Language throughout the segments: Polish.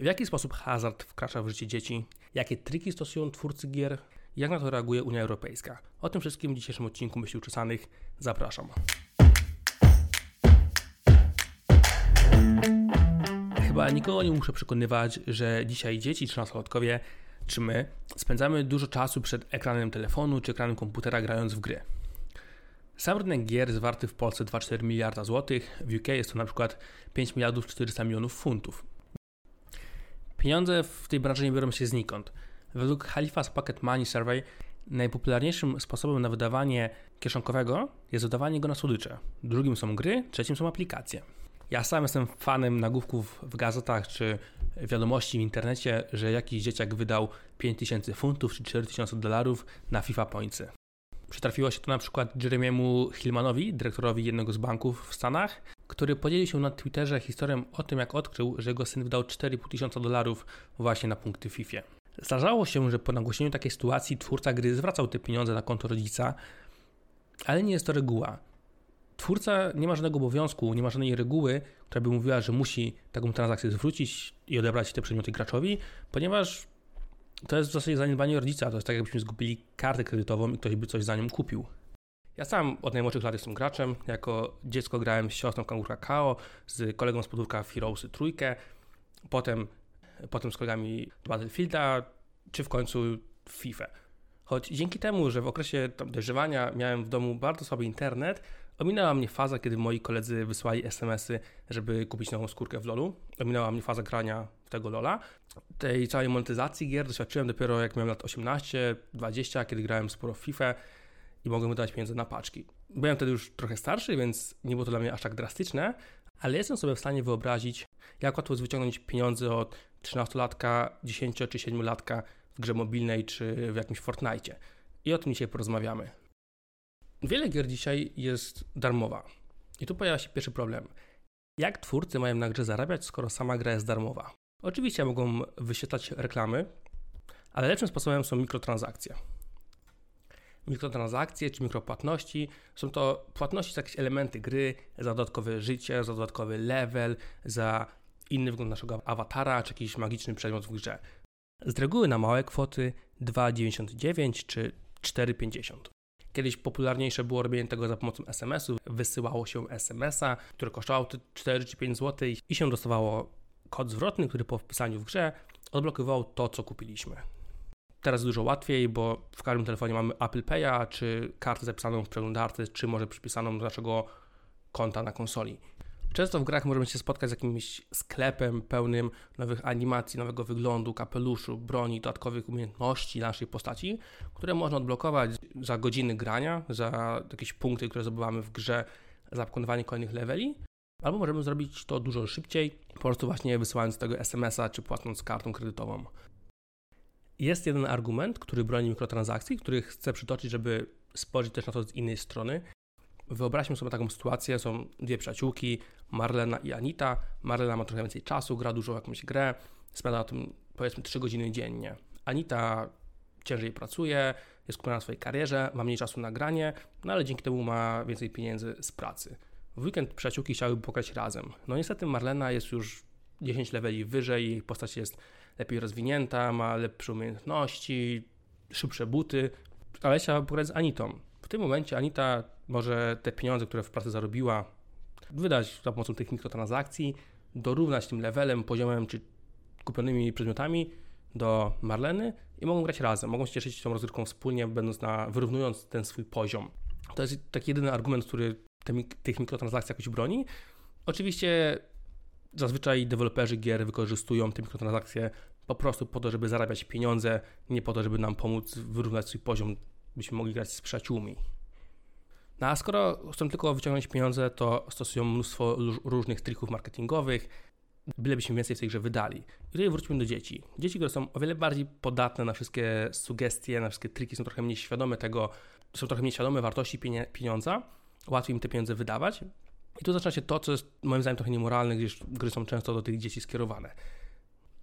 W jaki sposób hazard wkracza w życie dzieci? Jakie triki stosują twórcy gier? Jak na to reaguje Unia Europejska? O tym wszystkim w dzisiejszym odcinku Myśli Uczesanych zapraszam. Chyba nikogo nie muszę przekonywać, że dzisiaj dzieci czy nastolatkowie, czy my, spędzamy dużo czasu przed ekranem telefonu czy ekranem komputera grając w gry. Sam rynek gier jest warty w Polsce 2,4 miliarda złotych, w UK jest to na przykład 5 miliardów 400 milionów funtów. Pieniądze w tej branży nie biorą się znikąd. Według Halifax Pocket Money Survey najpopularniejszym sposobem na wydawanie kieszonkowego jest wydawanie go na słodycze. Drugim są gry, trzecim są aplikacje. Ja sam jestem fanem nagłówków w gazetach czy wiadomości w internecie, że jakiś dzieciak wydał 5000 funtów czy 4000 dolarów na FIFA Pointsy. Przytrafiło się to na przykład Jeremiemu Hillmanowi, dyrektorowi jednego z banków w Stanach, który podzielił się na Twitterze historią o tym, jak odkrył, że jego syn wydał 4,5 tysiąca dolarów właśnie na punkty FIFA. Zdarzało się, że po nagłośnieniu takiej sytuacji twórca gry zwracał te pieniądze na konto rodzica, ale nie jest to reguła. Twórca nie ma żadnego obowiązku, nie ma żadnej reguły, która by mówiła, że musi taką transakcję zwrócić i odebrać te przedmioty graczowi, ponieważ to jest w zasadzie zaniedbanie rodzica. To jest tak, jakbyśmy zgubili kartę kredytową i ktoś by coś za nią kupił. Ja sam od najmłodszych lat jestem graczem. Jako dziecko grałem z siostrą Kangurka Kao, z kolegą z podwórka Heroesy trójkę, potem, potem z kolegami Battlefielda, czy w końcu FIFA. Choć dzięki temu, że w okresie dojrzewania miałem w domu bardzo słaby internet, ominęła mnie faza, kiedy moi koledzy wysłali SMS-y, żeby kupić nową skórkę w LoLu. Ominęła mnie faza grania w tego LoLa. Tej całej monetyzacji gier doświadczyłem dopiero jak miałem lat 18, 20, kiedy grałem sporo w FIFA i mogłem wydać pieniądze na paczki. Byłem wtedy już trochę starszy, więc nie było to dla mnie aż tak drastyczne, ale jestem sobie w stanie wyobrazić, jak łatwo jest wyciągnąć pieniądze od 13-latka, 10 czy 7-latka w grze mobilnej czy w jakimś Fortnite. I o tym dzisiaj porozmawiamy. Wiele gier dzisiaj jest darmowa. I tu pojawia się pierwszy problem. Jak twórcy mają na grze zarabiać, skoro sama gra jest darmowa? Oczywiście mogą wyświetlać reklamy, ale lepszym sposobem są mikrotransakcje. Mikrotransakcje czy mikropłatności są to płatności za jakieś elementy gry, za dodatkowe życie, za dodatkowy level, za inny wygląd naszego awatara czy jakiś magiczny przedmiot w grze. Z reguły na małe kwoty 2,99 czy 4,50. Kiedyś popularniejsze było robienie tego za pomocą SMS-u. Wysyłało się SMS-a, który kosztował 4 czy 5 zł i się dostawało kod zwrotny, który po wpisaniu w grze odblokowywał to, co kupiliśmy. Teraz dużo łatwiej, bo w każdym telefonie mamy Apple Pay'a, czy kartę zapisaną w przeglądarce, czy może przypisaną do naszego konta na konsoli. Często w grach możemy się spotkać z jakimś sklepem pełnym nowych animacji, nowego wyglądu, kapeluszu, broni, dodatkowych umiejętności naszej postaci, które można odblokować za godziny grania, za jakieś punkty, które zdobywamy w grze, za pokonywanie kolejnych leveli. Albo możemy zrobić to dużo szybciej, po prostu właśnie wysyłając tego SMS-a czy płacąc kartą kredytową. Jest jeden argument, który broni mikrotransakcji, który chcę przytoczyć, żeby spojrzeć też na to z innej strony. Wyobraźmy sobie taką sytuację, są dwie przyjaciółki, Marlena i Anita. Marlena ma trochę więcej czasu, gra dużo jakąś grę, spędza na tym powiedzmy 3 godziny dziennie. Anita ciężej pracuje, jest skupiona na swojej karierze, ma mniej czasu na granie, no ale dzięki temu ma więcej pieniędzy z pracy. W weekend przyjaciółki chciałyby pograć razem. No niestety Marlena jest już 10 leveli wyżej, postać jest lepiej rozwinięta, ma lepsze umiejętności, szybsze buty, ale chciała pograć z Anitą. W tym momencie Anita może te pieniądze, które w pracy zarobiła, wydać za pomocą tych mikrotransakcji, dorównać tym levelem, poziomem czy kupionymi przedmiotami do Marleny i mogą grać razem, mogą się cieszyć tą rozgrywką wspólnie, będąc na, wyrównując ten swój poziom. To jest taki jedyny argument, który te, tych mikrotransakcji jakoś broni. Oczywiście zazwyczaj deweloperzy gier wykorzystują te mikrotransakcje po prostu po to, żeby zarabiać pieniądze, nie po to, żeby nam pomóc wyrównać swój poziom, byśmy mogli grać z przyjaciółmi. No a skoro chcą tylko wyciągnąć pieniądze, to stosują mnóstwo różnych trików marketingowych, bylebyśmy więcej w tej grze wydali. I tutaj wróćmy do dzieci. Dzieci, które są o wiele bardziej podatne na wszystkie sugestie, na wszystkie triki, są trochę mniej świadome tego, są trochę mniej świadome wartości pieniądza, łatwiej im te pieniądze wydawać. I tu zaczyna się to, co jest moim zdaniem trochę niemoralne, gdyż gry są często do tych dzieci skierowane.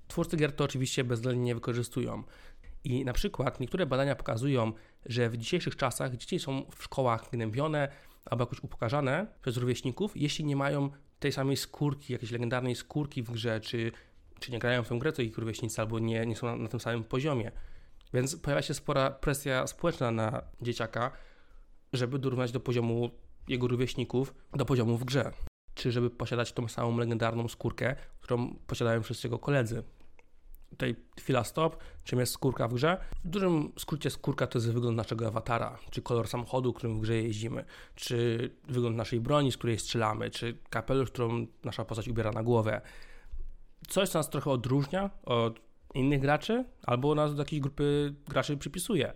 Twórcy gier to oczywiście bezwzględnie nie wykorzystują. I na przykład niektóre badania pokazują, że w dzisiejszych czasach dzieci są w szkołach gnębione albo jakoś upokarzane przez rówieśników, jeśli nie mają tej samej skórki, jakiejś legendarnej skórki w grze, czy czy nie grają w tę grę, to ich rówieśnicy albo nie, nie są na, na tym samym poziomie. Więc pojawia się spora presja społeczna na dzieciaka, żeby dorównać do poziomu jego rówieśników, do poziomu w grze. Czy żeby posiadać tą samą legendarną skórkę, którą posiadają wszyscy jego koledzy. Tutaj chwila stop, czym jest skórka w grze? W dużym skrócie skórka to jest wygląd naszego awatara, czy kolor samochodu, którym w grze jeździmy, czy wygląd naszej broni, z której strzelamy, czy kapelusz, którą nasza postać ubiera na głowę. Coś, co nas trochę odróżnia od innych graczy, albo nas do jakiejś grupy graczy przypisuje.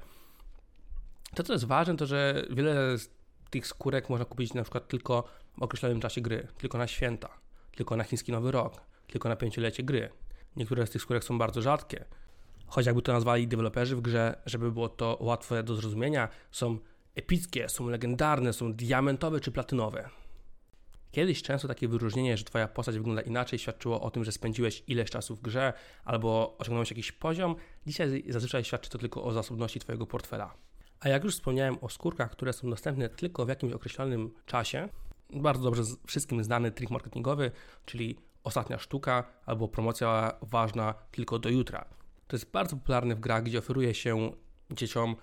To, co jest ważne, to że wiele z tych skórek można kupić na przykład tylko w określonym czasie gry, tylko na święta, tylko na chiński Nowy Rok, tylko na pięciolecie gry. Niektóre z tych skórek są bardzo rzadkie. Choć jakby to nazwali deweloperzy w grze, żeby było to łatwe do zrozumienia, są epickie, są legendarne, są diamentowe czy platynowe. Kiedyś często takie wyróżnienie, że twoja postać wygląda inaczej, świadczyło o tym, że spędziłeś ileś czasu w grze albo osiągnąłeś jakiś poziom. Dzisiaj zazwyczaj świadczy to tylko o zasobności twojego portfela. A jak już wspomniałem o skórkach, które są dostępne tylko w jakimś określonym czasie, bardzo dobrze wszystkim znany trik marketingowy, czyli ostatnia sztuka albo promocja ważna tylko do jutra. To jest bardzo popularne w grach, gdzie oferuje się dzieciom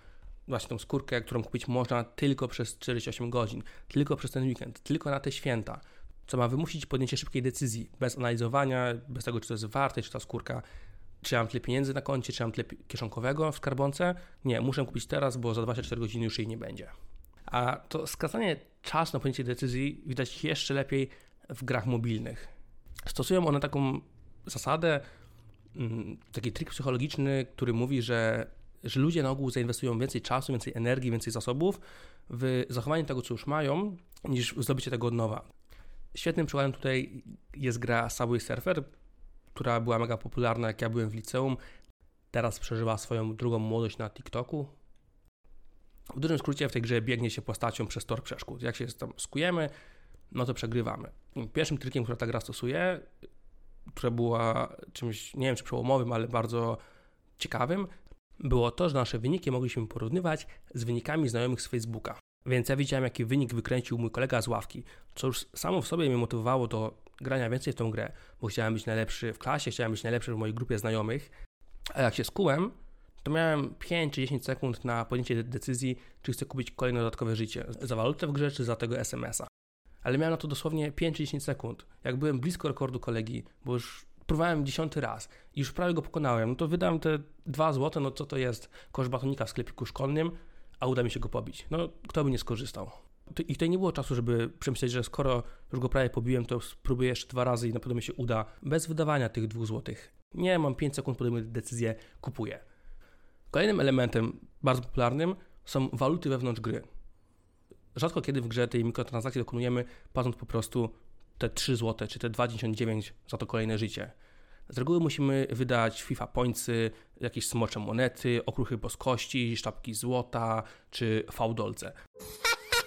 właśnie tą skórkę, którą kupić można tylko przez 48 godzin, tylko przez ten weekend, tylko na te święta, co ma wymusić podjęcie szybkiej decyzji, bez analizowania, bez tego, czy to jest warte, czy ta skórka, czy ja mam tyle pieniędzy na koncie, czy mam tyle kieszonkowego w skarbonce. Nie, muszę kupić teraz, bo za 24 godziny już jej nie będzie. A to skracanie czasu na podjęcie decyzji widać jeszcze lepiej w grach mobilnych. Stosują one taką zasadę, mm, taki trik psychologiczny, który mówi, że że ludzie na ogół zainwestują więcej czasu, więcej energii, więcej zasobów w zachowanie tego, co już mają, niż w zdobycie tego od nowa. Świetnym przykładem tutaj jest gra Subway Surfer, która była mega popularna, jak ja byłem w liceum. Teraz przeżywa swoją drugą młodość na TikToku. W dużym skrócie w tej grze biegnie się postacią przez tor przeszkód. Jak się tam skujemy, no to przegrywamy. Pierwszym trikiem, który ta gra stosuje, która była czymś, nie wiem czy przełomowym, ale bardzo ciekawym, było to, że nasze wyniki mogliśmy porównywać z wynikami znajomych z Facebooka. Więc ja widziałem, jaki wynik wykręcił mój kolega z ławki, co już samo w sobie mnie motywowało do grania więcej w tą grę, bo chciałem być najlepszy w klasie, chciałem być najlepszy w mojej grupie znajomych. A jak się skułem, to miałem 5 czy 10 sekund na podjęcie decyzji, czy chcę kupić kolejne dodatkowe życie za walutę w grze, czy za tego SMS-a. Ale miałem na to dosłownie 5 czy 10 sekund. Jak byłem blisko rekordu kolegi, bo już próbowałem dziesiąty raz i już prawie go pokonałem, no to wydam te dwa złote, no co to jest koszt batonika w sklepiku szkolnym, a uda mi się go pobić. No kto by nie skorzystał. I tutaj nie było czasu, żeby przemyśleć, że skoro już go prawie pobiłem, to spróbuję jeszcze dwa razy i na pewno mi się uda, bez wydawania tych dwóch złotych. Nie, mam 5 sekund, podejmuję decyzję, kupuję. Kolejnym elementem bardzo popularnym są waluty wewnątrz gry. Rzadko kiedy w grze tej mikrotransakcji dokonujemy, płacąc po prostu te 3 zł, czy te 2,99 za to kolejne życie. Z reguły musimy wydać FIFA pońcy, jakieś smocze monety, okruchy boskości, sztabki złota czy fałdolce.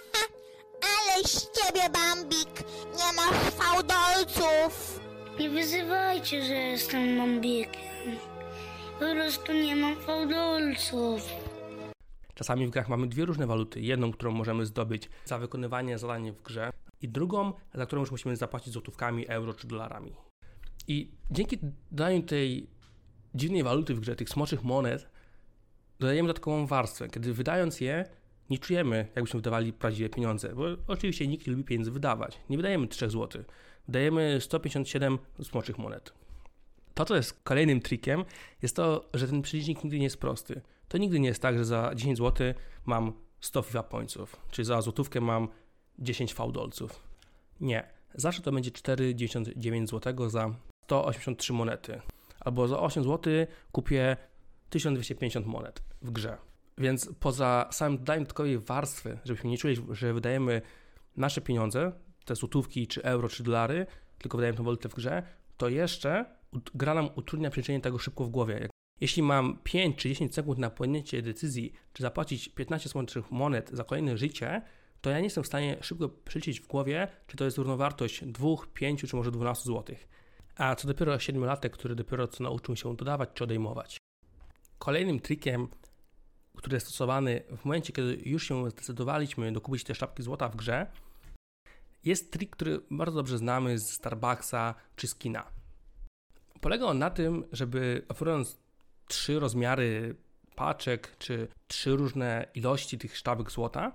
Ale z ciebie, Bambik! Nie masz fałdolców! Nie wyzywajcie, że jestem bambikiem. Po prostu nie mam fałdolców. Czasami w grach mamy dwie różne waluty. Jedną, którą możemy zdobyć za wykonywanie zadań w grze, i drugą, za którą już musimy zapłacić złotówkami, euro czy dolarami. I dzięki dodaniu tej dziwnej waluty w grze, tych smoczych monet, dodajemy dodatkową warstwę. Kiedy wydając je, nie czujemy, jakbyśmy wydawali prawdziwe pieniądze, bo oczywiście nikt nie lubi pieniędzy wydawać. Nie wydajemy 3 zł, wydajemy 157 smoczych monet. To, co jest kolejnym trikiem, jest to, że ten przelicznik nigdy nie jest prosty. To nigdy nie jest tak, że za 10 zł mam 100 FIFA pońców, czy za złotówkę mam 10 fałdolców. Nie. Zawsze to będzie 4,99 zł za 183 monety. Albo za 8 zł kupię 1250 monet w grze. Więc poza samym dodaniem dodatkowej warstwy, żebyśmy nie czuli, że wydajemy nasze pieniądze, te złotówki, czy euro, czy dolary, tylko wydajemy tę walutę w grze, to jeszcze gra nam utrudnia przeliczenie tego szybko w głowie. Jeśli mam 5 czy 10 sekund na podjęcie decyzji, czy zapłacić 15 słonecznych monet za kolejne życie, to ja nie jestem w stanie szybko przeliczyć w głowie, czy to jest równowartość 2, 5 czy może 12 zł. A co dopiero 7-latek, który dopiero co nauczył się dodawać czy odejmować. Kolejnym trikiem, który jest stosowany w momencie, kiedy już się zdecydowaliśmy dokupić te sztabki złota w grze, jest trik, który bardzo dobrze znamy z Starbucksa czy z kina. Polega on na tym, żeby oferując trzy rozmiary paczek, czy trzy różne ilości tych sztabek złota,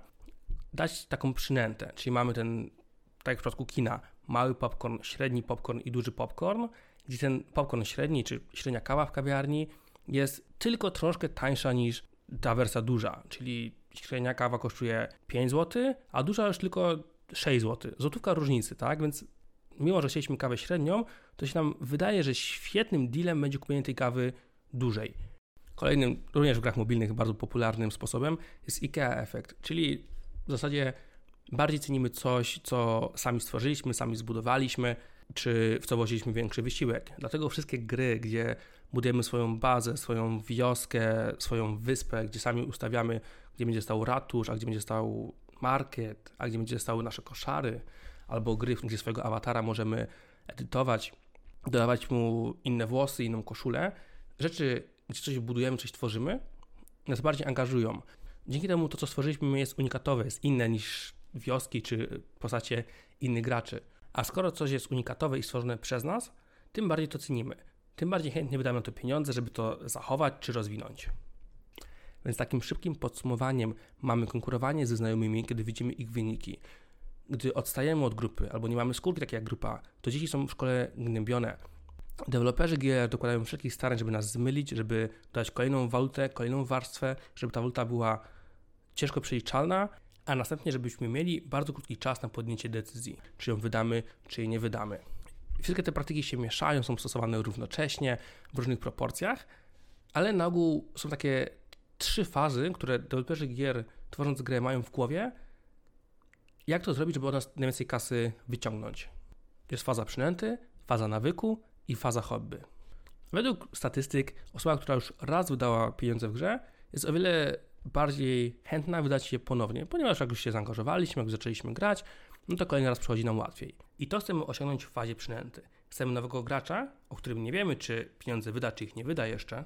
dać taką przynętę. Czyli mamy ten, tak jak w przypadku kina, mały popcorn, średni popcorn i duży popcorn, gdzie ten popcorn średni, czy średnia kawa w kawiarni jest tylko troszkę tańsza niż ta wersja duża, czyli średnia kawa kosztuje 5 zł, a duża już tylko 6 zł. Złotówka różnicy, tak? Więc mimo, że chcieliśmy kawę średnią, to się nam wydaje, że świetnym dealem będzie kupienie tej kawy dużej. Kolejnym, również w grach mobilnych, bardzo popularnym sposobem jest IKEA efekt, czyli w zasadzie bardziej cenimy coś, co sami stworzyliśmy, sami zbudowaliśmy, czy w co włożyliśmy większy wysiłek. Dlatego wszystkie gry, gdzie budujemy swoją bazę, swoją wioskę, swoją wyspę, gdzie sami ustawiamy, gdzie będzie stał ratusz, a gdzie będzie stał market, a gdzie będzie stały nasze koszary, albo gry, gdzie swojego awatara możemy edytować, dodawać mu inne włosy, inną koszulę. Rzeczy, gdzie coś budujemy, coś tworzymy, nas bardziej angażują. Dzięki temu to, co stworzyliśmy, jest unikatowe, jest inne niż wioski czy postacie innych graczy. A skoro coś jest unikatowe i stworzone przez nas, tym bardziej to cenimy. Tym bardziej chętnie wydamy na to pieniądze, żeby to zachować czy rozwinąć. Więc takim szybkim podsumowaniem mamy konkurowanie ze znajomymi, kiedy widzimy ich wyniki. Gdy odstajemy od grupy albo nie mamy skórki takiej jak grupa, to dzieci są w szkole gnębione. Deweloperzy gier dokładają wszelkich starań, żeby nas zmylić, żeby dać kolejną walutę, kolejną warstwę, żeby ta waluta była ciężko przeliczalna, a następnie, żebyśmy mieli bardzo krótki czas na podjęcie decyzji, czy ją wydamy, czy jej nie wydamy. Wszystkie te praktyki się mieszają, są stosowane równocześnie, w różnych proporcjach, ale na ogół są takie trzy fazy, które deweloperzy gier tworząc grę mają w głowie. Jak to zrobić, żeby od nas najwięcej kasy wyciągnąć? Jest faza przynęty, faza nawyku i faza hobby. Według statystyk osoba, która już raz wydała pieniądze w grze, jest o wiele bardziej chętna wydać je ponownie, ponieważ jak już się zaangażowaliśmy, jak zaczęliśmy grać, no to kolejny raz przychodzi nam łatwiej. I to chcemy osiągnąć w fazie przynęty. Chcemy nowego gracza, o którym nie wiemy, czy pieniądze wyda, czy ich nie wyda jeszcze.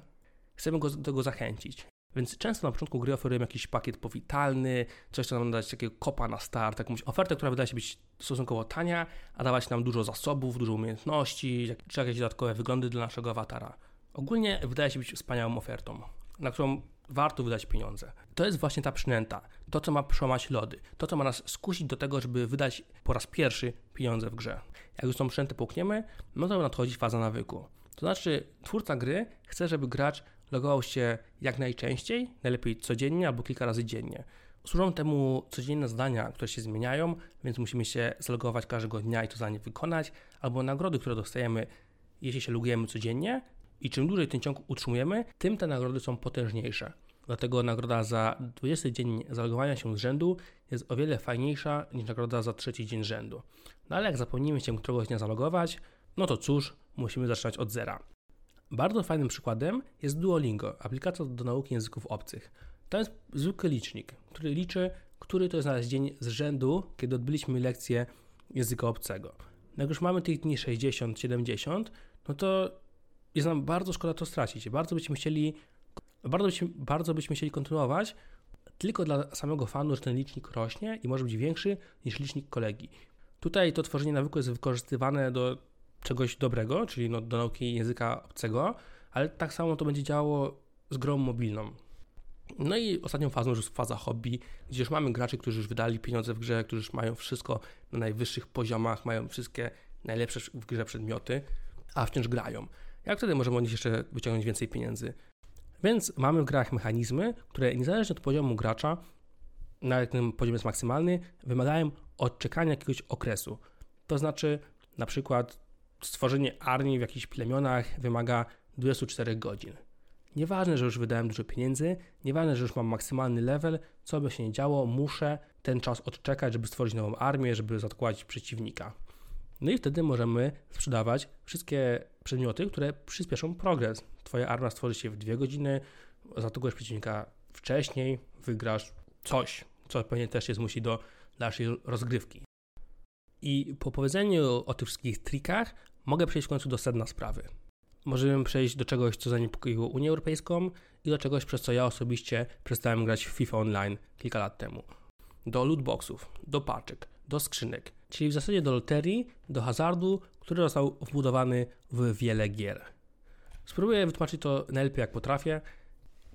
Chcemy go do tego zachęcić. Więc często na początku gry oferujemy jakiś pakiet powitalny, coś, co nam dać takiego kopa na start, jakąś ofertę, która wydaje się być stosunkowo tania, a dawać nam dużo zasobów, dużo umiejętności, czy jakieś dodatkowe wyglądy dla naszego awatara. Ogólnie wydaje się być wspaniałą ofertą, na którą warto wydać pieniądze. To jest właśnie ta przynęta, to co ma przełamać lody, to co ma nas skusić do tego, żeby wydać po raz pierwszy pieniądze w grze. Jak już tą przynętę połkniemy, no to nadchodzi faza nawyku. To znaczy, twórca gry chce, żeby gracz logował się jak najczęściej, najlepiej codziennie albo kilka razy dziennie. Służą temu codzienne zadania, które się zmieniają, więc musimy się zalogować każdego dnia i to zadanie wykonać, albo nagrody, które dostajemy, jeśli się logujemy codziennie. I czym dłużej ten ciąg utrzymujemy, tym te nagrody są potężniejsze. Dlatego nagroda za 20 dzień zalogowania się z rzędu jest o wiele fajniejsza niż nagroda za trzeci dzień rzędu. No ale jak zapomnimy się któregoś dnia zalogować, no to cóż, musimy zaczynać od zera. Bardzo fajnym przykładem jest Duolingo, aplikacja do nauki języków obcych. To jest zwykły licznik, który liczy, który to jest nasz dzień z rzędu, kiedy odbyliśmy lekcję języka obcego. Jak już mamy tych dni 60, 70, no to jest nam bardzo szkoda to stracić. Bardzo byśmy chcieli, bardzo byśmy, bardzo byśmy chcieli kontynuować, tylko dla samego fanu, że ten licznik rośnie i może być większy niż licznik kolegi. Tutaj to tworzenie nawyku jest wykorzystywane do czegoś dobrego, czyli no, do nauki języka obcego, ale tak samo to będzie działało z grą mobilną. No i ostatnią fazą już jest faza hobby, gdzie już mamy graczy, którzy już wydali pieniądze w grze, którzy już mają wszystko na najwyższych poziomach, mają wszystkie najlepsze w grze przedmioty, a wciąż grają. Jak wtedy możemy od nich jeszcze wyciągnąć więcej pieniędzy? Więc mamy w grach mechanizmy, które niezależnie od poziomu gracza, nawet ten poziom jest maksymalny, wymagają odczekania jakiegoś okresu. To znaczy, na przykład stworzenie armii w jakichś plemionach wymaga 24 godzin. Nieważne, że już wydałem dużo pieniędzy, nieważne, że już mam maksymalny level, co by się nie działo, muszę ten czas odczekać, żeby stworzyć nową armię, żeby zatkać przeciwnika. No i wtedy możemy sprzedawać wszystkie przedmioty, które przyspieszą progres. Twoja armia stworzy się w dwie godziny, zaatakujesz przeciwnika wcześniej, wygrasz coś, co pewnie też się zmusi do dalszej rozgrywki. I po powiedzeniu o tych wszystkich trikach mogę przejść w końcu do sedna sprawy. Możemy przejść do czegoś, co zaniepokoiło Unię Europejską i do czegoś, przez co ja osobiście przestałem grać w FIFA Online kilka lat temu. Do lootboxów, do paczek, do skrzynek, czyli w zasadzie do loterii, do hazardu, który został wbudowany w wiele gier. Spróbuję wytłumaczyć to najlepiej jak potrafię.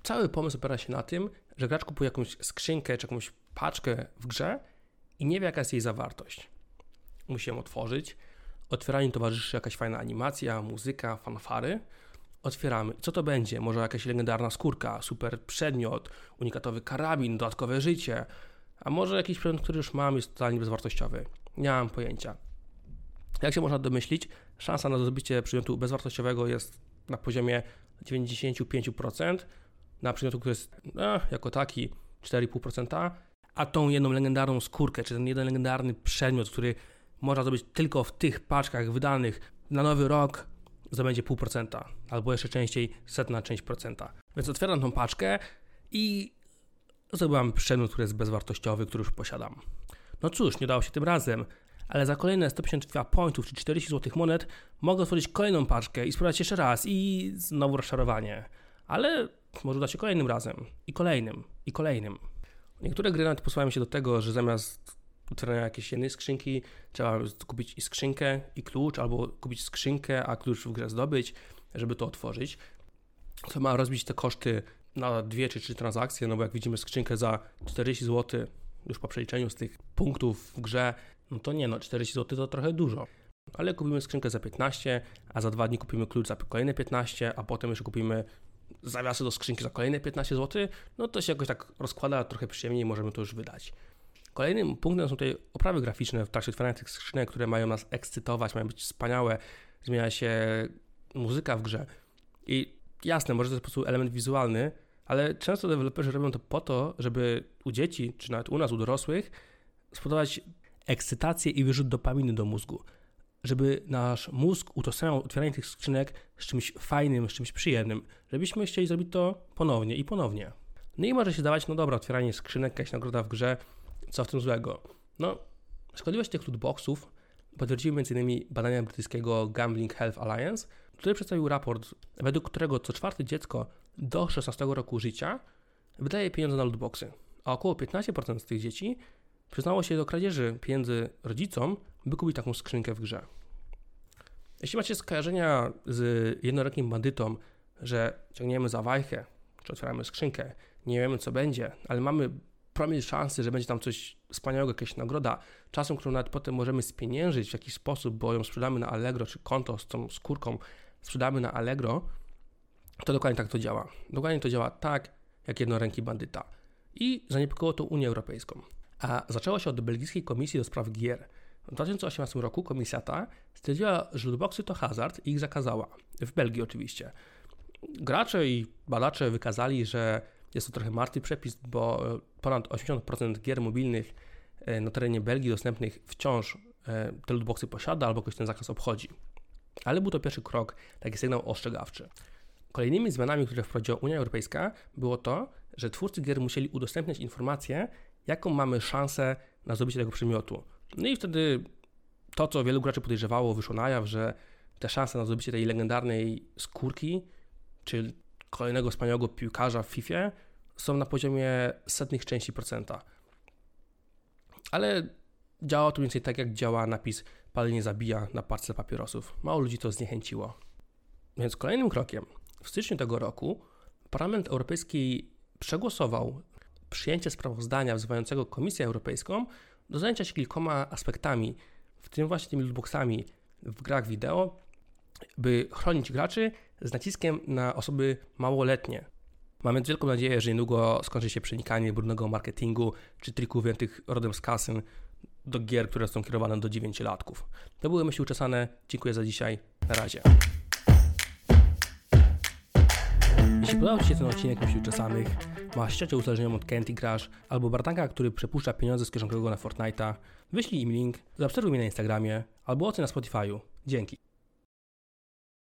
Cały pomysł opiera się na tym, że gracz kupuje jakąś skrzynkę czy jakąś paczkę w grze i nie wie jaka jest jej zawartość. Musi ją otworzyć. Otwieraniu towarzyszy jakaś fajna animacja, muzyka, fanfary. Otwieramy. Co to będzie? Może jakaś legendarna skórka, super przedmiot, unikatowy karabin, dodatkowe życie, a może jakiś przedmiot, który już mam, jest totalnie bezwartościowy. Nie mam pojęcia. Jak się można domyślić, szansa na zdobycie przedmiotu bezwartościowego jest na poziomie 95%, na przedmiotu, który jest no, jako taki 4,5%, a tą jedną legendarną skórkę, czy ten jeden legendarny przedmiot, który można zdobyć tylko w tych paczkach wydanych na nowy rok, zdobędzie 0,5%, albo jeszcze częściej setna część procenta. Więc otwieram tą paczkę i zdobyłam przedmiot, który jest bezwartościowy, który już posiadam. No cóż, nie udało się tym razem, ale za kolejne 152 pointów czy 40 złotych monet mogę otworzyć kolejną paczkę i spróbować jeszcze raz i znowu rozczarowanie. Ale może uda się kolejnym razem i kolejnym i kolejnym. Niektóre gry nawet posłuchają się do tego, że zamiast otwierania jakiejś jednej skrzynki trzeba kupić i skrzynkę i klucz, albo kupić skrzynkę, a klucz w grę zdobyć, żeby to otworzyć. To ma rozbić te koszty na dwie czy trzy transakcje, no bo jak widzimy skrzynkę za 40 zł, już po przeliczeniu z tych punktów w grze, no to nie no, 40 zł to trochę dużo. Ale kupimy skrzynkę za 15, a za dwa dni kupimy klucz za kolejne 15, a potem jeszcze kupimy zawiasy do skrzynki za kolejne 15 zł, no to się jakoś tak rozkłada trochę przyjemniej, możemy to już wydać. Kolejnym punktem są tutaj oprawy graficzne w trakcie otwierania tych skrzynek, które mają nas ekscytować, mają być wspaniałe, zmienia się muzyka w grze. I jasne, może to jest po prostu element wizualny, ale często deweloperzy robią to po to, żeby u dzieci, czy nawet u nas, u dorosłych, spowodować ekscytację i wyrzut dopaminy do mózgu. Żeby nasz mózg utożsamiał otwieranie tych skrzynek z czymś fajnym, z czymś przyjemnym, żebyśmy chcieli zrobić to ponownie i ponownie. No i może się zdawać, no dobra, otwieranie skrzynek, jakaś nagroda w grze, co w tym złego? No, szkodliwość tych lootboxów potwierdziły m.in. badania brytyjskiego Gambling Health Alliance, który przedstawił raport, według którego co czwarte dziecko do 16 roku życia wydaje pieniądze na lootboxy, a około 15% z tych dzieci przyznało się do kradzieży pieniędzy rodzicom, by kupić taką skrzynkę w grze. Jeśli macie skojarzenia z jednorokiem bandytą, że ciągniemy za wajchę, czy otwieramy skrzynkę, nie wiemy co będzie, ale mamy promil szansy, że będzie tam coś wspaniałego, jakaś nagroda, czasem, którą nawet potem możemy spieniężyć w jakiś sposób, bo ją sprzedamy na Allegro, czy konto z tą skórką sprzedamy na Allegro, to dokładnie tak to działa. Dokładnie to działa tak, jak jednoręki bandyta. I zaniepokoiło to Unię Europejską. A zaczęło się od Belgijskiej Komisji do Spraw Gier. W 2018 roku komisja ta stwierdziła, że lootboxy to hazard i ich zakazała. W Belgii oczywiście. Gracze i badacze wykazali, że jest to trochę martwy przepis, bo ponad 80% gier mobilnych e, na terenie Belgii dostępnych wciąż e, te lootboxy posiada albo ktoś ten zakaz obchodzi. Ale był to pierwszy krok, taki sygnał ostrzegawczy. Kolejnymi zmianami, które wprowadziła Unia Europejska, było to, że twórcy gier musieli udostępniać informacje, jaką mamy szansę na zdobycie tego przedmiotu. No i wtedy to, co wielu graczy podejrzewało, wyszło na jaw, że te szanse na zdobycie tej legendarnej skórki, czy kolejnego wspaniałego piłkarza w FIFA są na poziomie setnych części procenta. Ale działa to mniej więcej tak, jak działa napis palenie zabija na parce papierosów. Mało ludzi to zniechęciło. Więc kolejnym krokiem w styczniu tego roku Parlament Europejski przegłosował przyjęcie sprawozdania wzywającego Komisję Europejską do zajęcia się kilkoma aspektami, w tym właśnie tymi lootboxami w grach wideo, by chronić graczy z naciskiem na osoby małoletnie. Mam więc wielką nadzieję, że niedługo skończy się przenikanie brudnego marketingu czy trików wziętych rodem z kasyn do gier, które są kierowane do 9-latków. To były myśli uczesane. Dziękuję za dzisiaj. Na razie. Jeśli podobał Ci się ten odcinek Myśli Uczesanych, masz ścieżkę uzależnioną od Candy Crush albo Bartanka, który przepuszcza pieniądze z kieszonkowego na Fortnite'a, wyślij im link, zaobserwuj mnie na Instagramie albo ocen na Spotify'u. Dzięki.